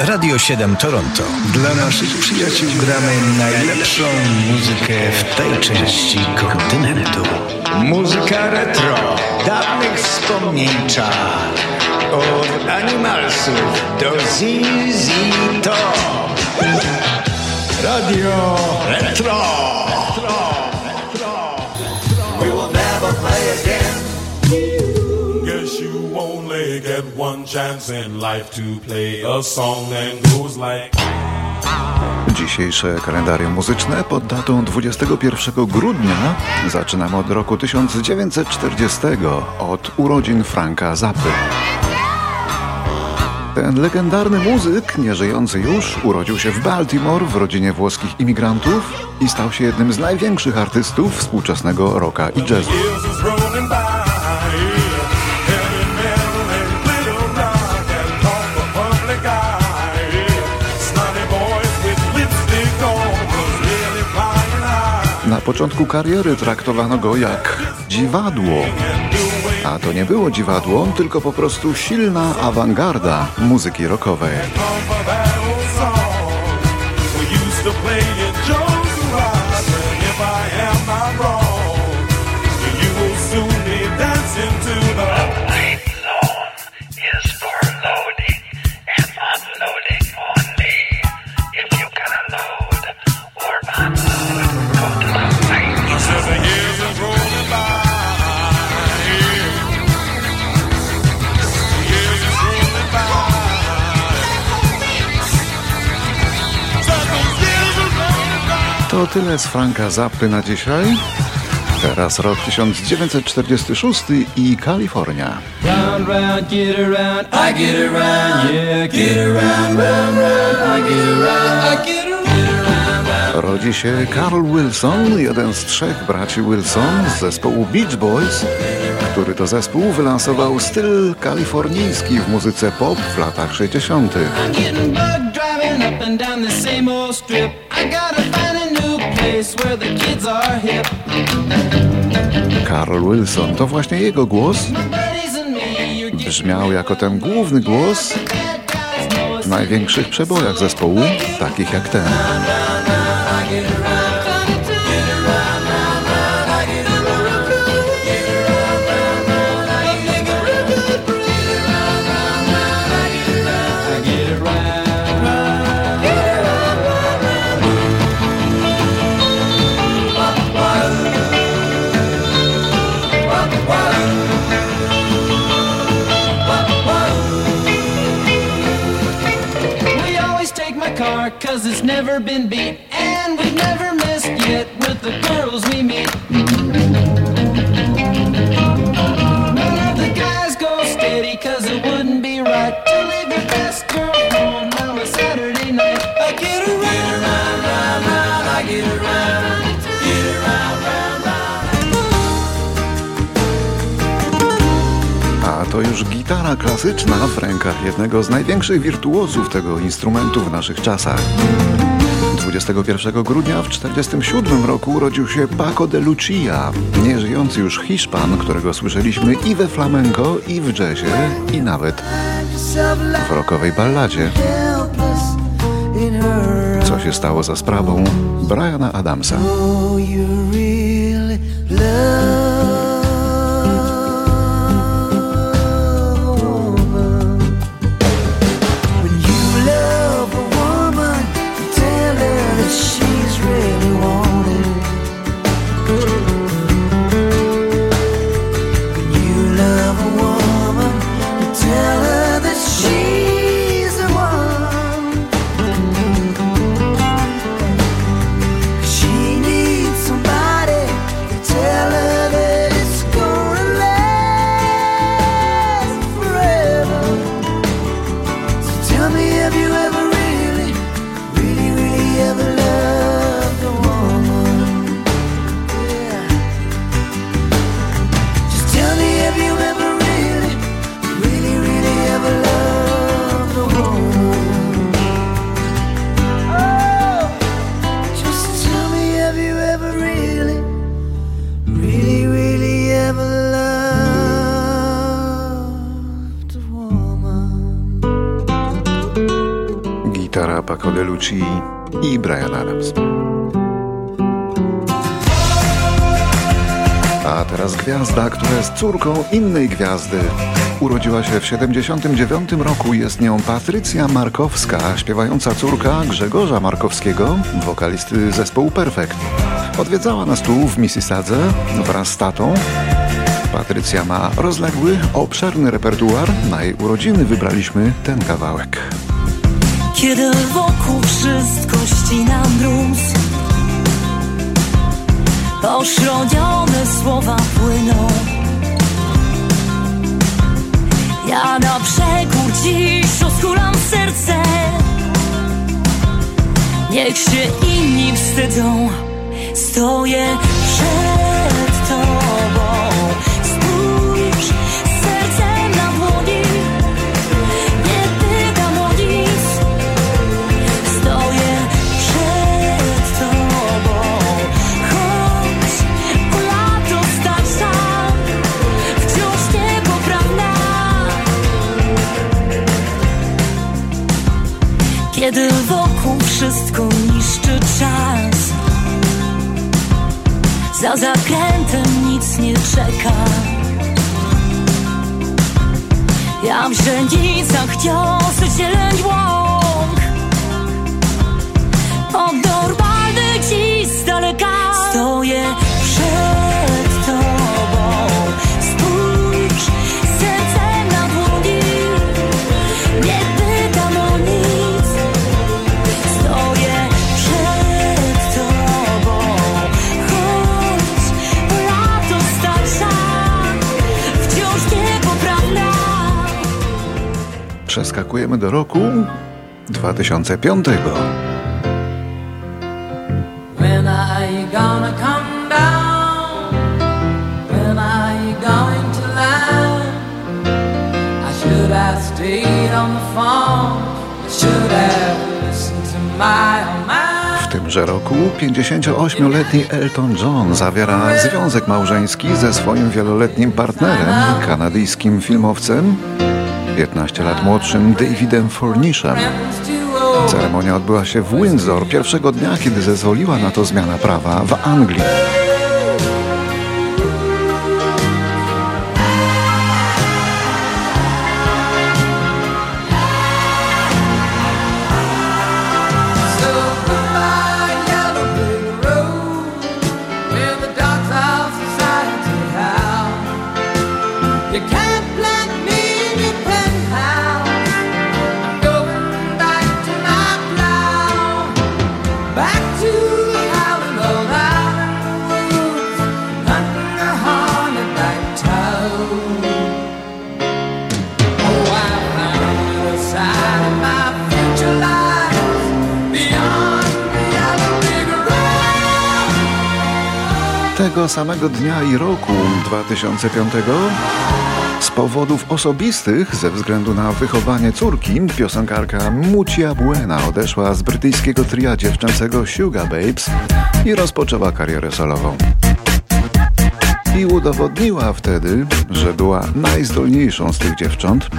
Radio 7 Toronto. Dla naszych przyjaciół gramy najlepszą muzykę w tej części kontynentu. Muzyka retro, dawnych wspomnień czar. Od Animalsów do ZZ Top. Radio Retro. Only get one chance in life to play a song that goes like. Dzisiejsze kalendarium muzyczne pod datą 21 grudnia zaczynamy od roku 1940, od urodzin Franka Zappy. Ten legendarny muzyk, nieżyjący już, urodził się w Baltimore w rodzinie włoskich imigrantów i stał się jednym z największych artystów współczesnego rocka i jazzu. Na początku kariery traktowano go jak dziwadło. A to nie było dziwadło, tylko po prostu silna awangarda muzyki rockowej. Tyle z Franka Zappy na dzisiaj. Teraz rok 1946 i Kalifornia. Round, round, get around, I get around, yeah, get around, round, round, I get around, I get around. Rodzi się Carl Wilson, jeden z trzech braci Wilson z zespołu Beach Boys, który to zespół wylansował styl kalifornijski w muzyce pop w latach 60. Carl Wilson to właśnie jego głos brzmiał jako ten główny głos w największych przebojach zespołu, takich jak ten. Cause it's never been beat. And we've never missed yet with the girls we meet. None of the guys go steady cause it wouldn't be right To leave your best girl home on a Saturday night. I get around, round, round, round, I get around to już gitara klasyczna w rękach jednego z największych wirtuozów tego instrumentu w naszych czasach. 21 grudnia w 1947 roku urodził się Paco de Lucia, nieżyjący już Hiszpan, którego słyszeliśmy i we flamenco, i w jazzie, i nawet w rockowej balladzie. Co się stało za sprawą Briana Adamsa? Gitara Paco de Lucci i Brian Adams. A teraz gwiazda, która jest córką innej gwiazdy. Urodziła się w 79 roku, jest nią Patrycja Markowska, śpiewająca córka Grzegorza Markowskiego, wokalisty zespołu Perfect. Odwiedzała nas tu w Mississadze wraz z tatą. Patrycja ma rozległy, obszerny repertuar. Na jej urodziny wybraliśmy ten kawałek. Kiedy wokół wszystko ścina mróz Poszrodzione słowa płyną. Ja na przekór dziś rozchulam serce. Niech się inni wstydzą. Stoję przed czeka Ja w źrenicach ciosy zieleń łąk Przeskakujemy do roku 2005. When are you gonna come down? When are you going to land? I should have stayed on the phone. I should have listened to my own mind. W tymże roku 58-letni Elton John zawiera związek małżeński ze swoim wieloletnim partnerem, kanadyjskim filmowcem, 15 lat młodszym Davidem Fornishem. Ceremonia odbyła się w Windsor pierwszego dnia, kiedy zezwoliła na to zmiana prawa w Anglii. So goodbye, Tego samego dnia i roku 2005 z powodów osobistych, ze względu na wychowanie córki, piosenkarka Mucia Buena odeszła z brytyjskiego tria dziewczęcego Sugar Babes i rozpoczęła karierę solową. I udowodniła wtedy, że była najzdolniejszą z tych dziewcząt,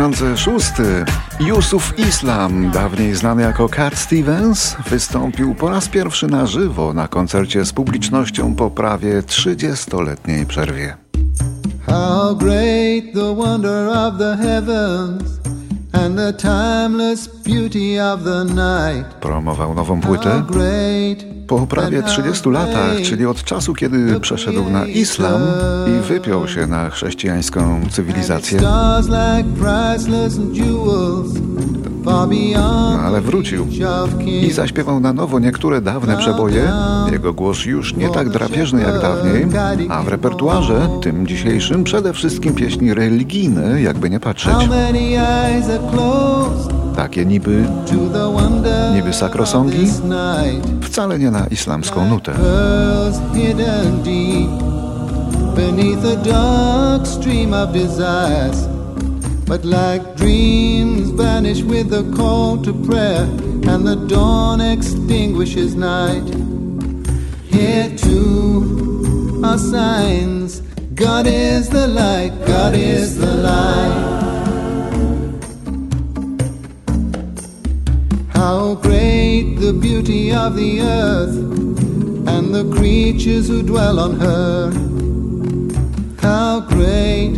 2006 Yusuf Islam, dawniej znany jako Cat Stevens, wystąpił po raz pierwszy na żywo na koncercie z publicznością po prawie 30-letniej przerwie. How great the wonder of the heavens and the timeless beauty of the night. Promował nową płytę po prawie and how 30 latach, czyli od czasu, kiedy przeszedł na islam i wypiął się na chrześcijańską cywilizację. Beyond Ale wrócił i zaśpiewał na nowo niektóre dawne przeboje. Jego głos już nie tak drapieżny jak dawniej, a w repertuarze, tym dzisiejszym, przede wszystkim pieśni religijne, jakby nie patrzeć. Takie niby Niby night? wcale nie na islamską nutę. Beneath a dark stream of desires. But like dreams vanish with a call to prayer, and the dawn extinguishes night. Here too are signs. God is the light, God is the light. How great the beauty of the earth and the creatures who dwell on her. How great,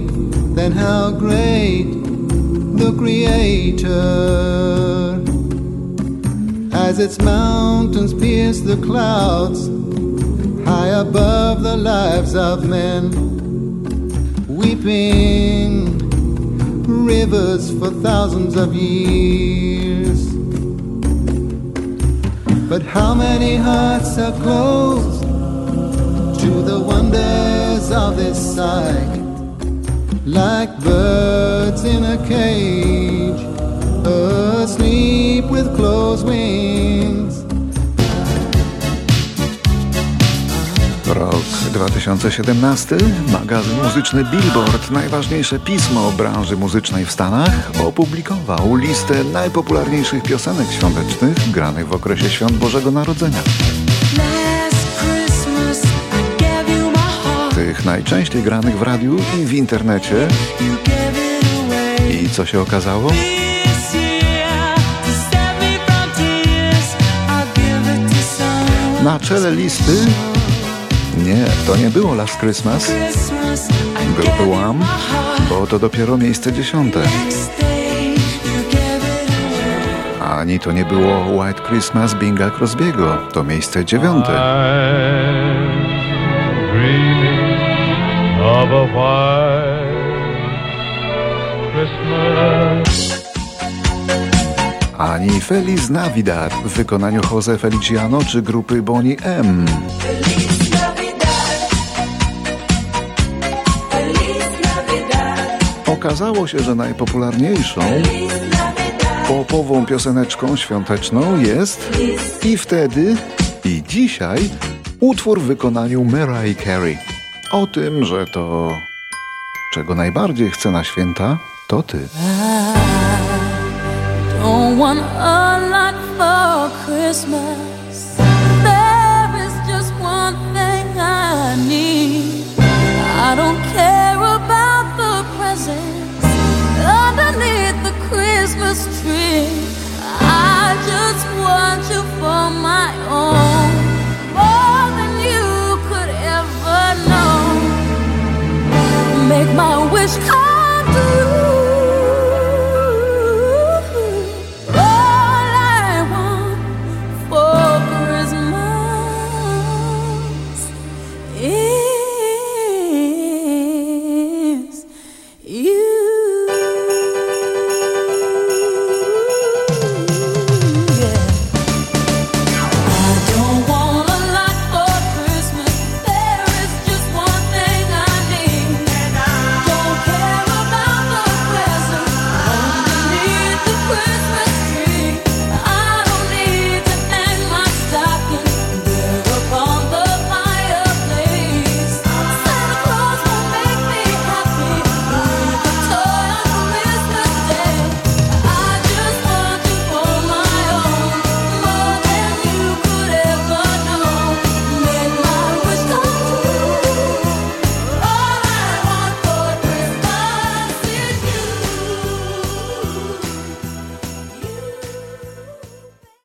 then how great the Creator. As its mountains pierce the clouds, high above the lives of men, weeping rivers for thousands of years. But how many hearts are closed to the wonders of this sight? Like birds in a cage, asleep with closed wings. Rok 2017, magazyn muzyczny Billboard, najważniejsze pismo branży muzycznej w Stanach, opublikował listę najpopularniejszych piosenek świątecznych granych w okresie świąt Bożego Narodzenia. Najczęściej granych w radiu i w internecie. I co się okazało? Na czele listy nie, to nie było Last Christmas, grupy Wham, bo to dopiero miejsce dziesiąte. Ani to nie było White Christmas Binga Crosbiego, to miejsce dziewiąte. Of a white Christmas. Ani Feliz Navidad w wykonaniu Jose Feliciano czy grupy Bonnie M. Okazało się, że najpopularniejszą popową pioseneczką świąteczną jest i wtedy, i dzisiaj utwór w wykonaniu Mariah Carey. O tym, że to czego najbardziej chce na święta, to ty. Don't want a lot for Christmas.